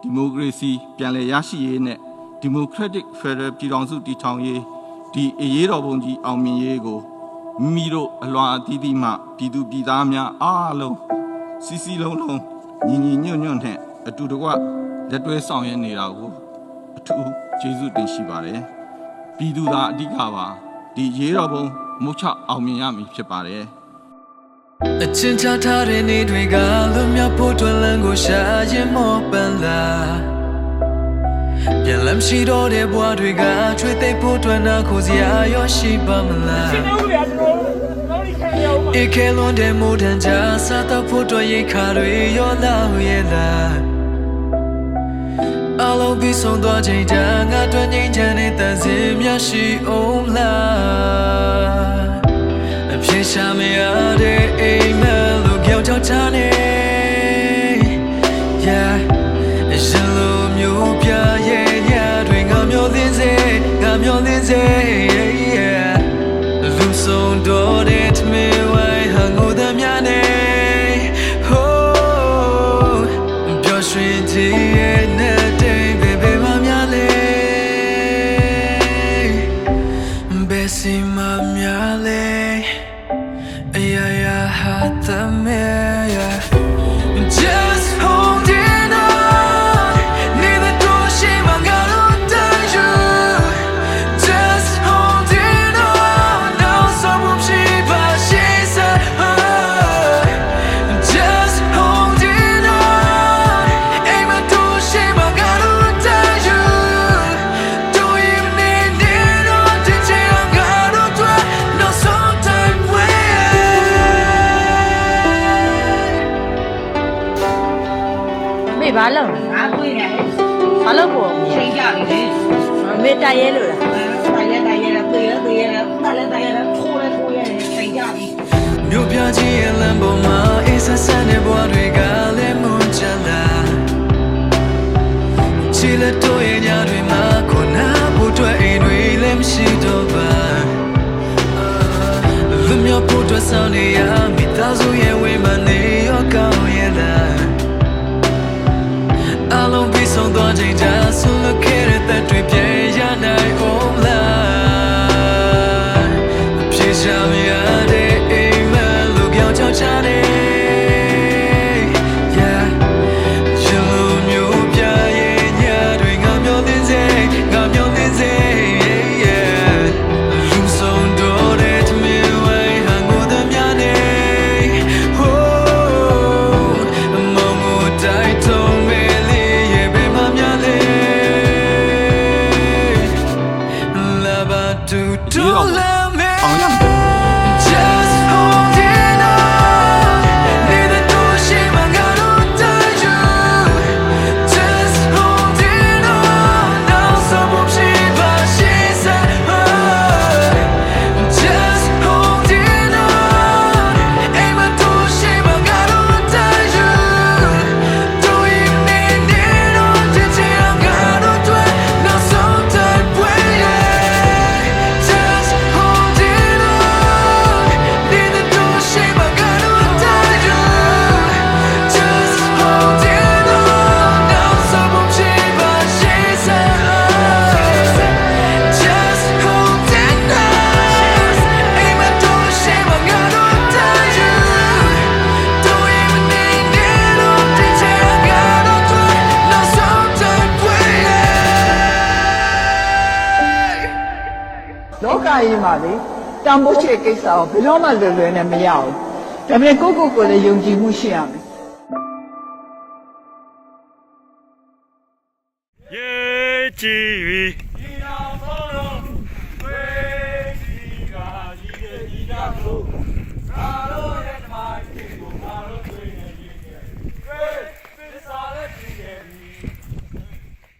ဒီမိုကရေစီပြန်လည်ရရှိရေးနဲ့ဒီမိုကရက်တစ်ဖက်ဒရယ်ပြည်ထောင်စုတည်ထောင်ရေးဒီအရေးတော်ပုံကြီးအောင်မြင်ရေးကိုမိမိတို့အလွန်အသီးသီးမှပြည်သူပြည်သားများအားလုံးစီစီလုံးလုံးညီညီညွတ်ညွတ်နဲ့အတူတကွလက်တွဲဆောင်ရွက်နေတာကိုအထူးကျေးဇူးတင်ရှိပါတယ်ပြည်သူသားအဓိကပါဒီအရေးတော်ပုံမုတ်ချအောင်မြင်ရမည်ဖြစ်ပါတယ် အချင်းချထားတဲ့နေတွေကလွတ်မြောက်ဖို့တွင်လန်းကိုရှာရင်မောပန်းလာပြန်လမ်းရှိတော့တဲ့ဘဝတွေကချွေသိပ်ဖို့တွင်နာခိုစရာရောရှိပါမလားကျွန်တော်တို့ကကျွန်တော်တို့နောက်ဒီခံရအောင်ပါဧကလွန်တဲ့မိုးတန်ကြစားတော့ဖို့တွင်ရိတ်ခါတွေရောလာရဲ့လားအလုံးပြီးဆုံးသွားချိန်တန်ငါတွင်ငိမ့်ချမ်းတဲ့တန်စင်များရှိအောင်လားအပြေရှာမရတဲ့ စီမများလဲအရာရာဟာတမဲ Just ဘာလုံးငါတွေ့တယ်ဘာလုံးကိုချိန်ကြပြီလေမေတရဲလို့လားတိုင်လဲတိုင်ရဲတွေ့ရတွေ့ရတိုင်လဲတိုင်ရထိုးလဲထိုးရချိန်ကြပြီမြို့ပြကြီးရဲ့လမ်းပေါ်မှာအေးဆက်ဆက်တဲ့ဘဝတွေကလည်းမွန်ချလာချီလက်တို့ရဲ့ညတွေမှာခုနဖို့အတွက်အိမ်တွေလည်းမရှိတော့ပါလူမျိုးဖို့အတွက်ဆောင်နေရ လောကကြီးမှာလေတန်ဖိုးချေကိစ္စကိုဘယ်တော့မှလွယ်လွယ်နဲ့မရဘူး။ဒါပေမဲ့ကိုယ့်ကိုယ်ကိုယ်လည်းယုံကြည်မှုရှိရမယ်ရေကြည်ပြီ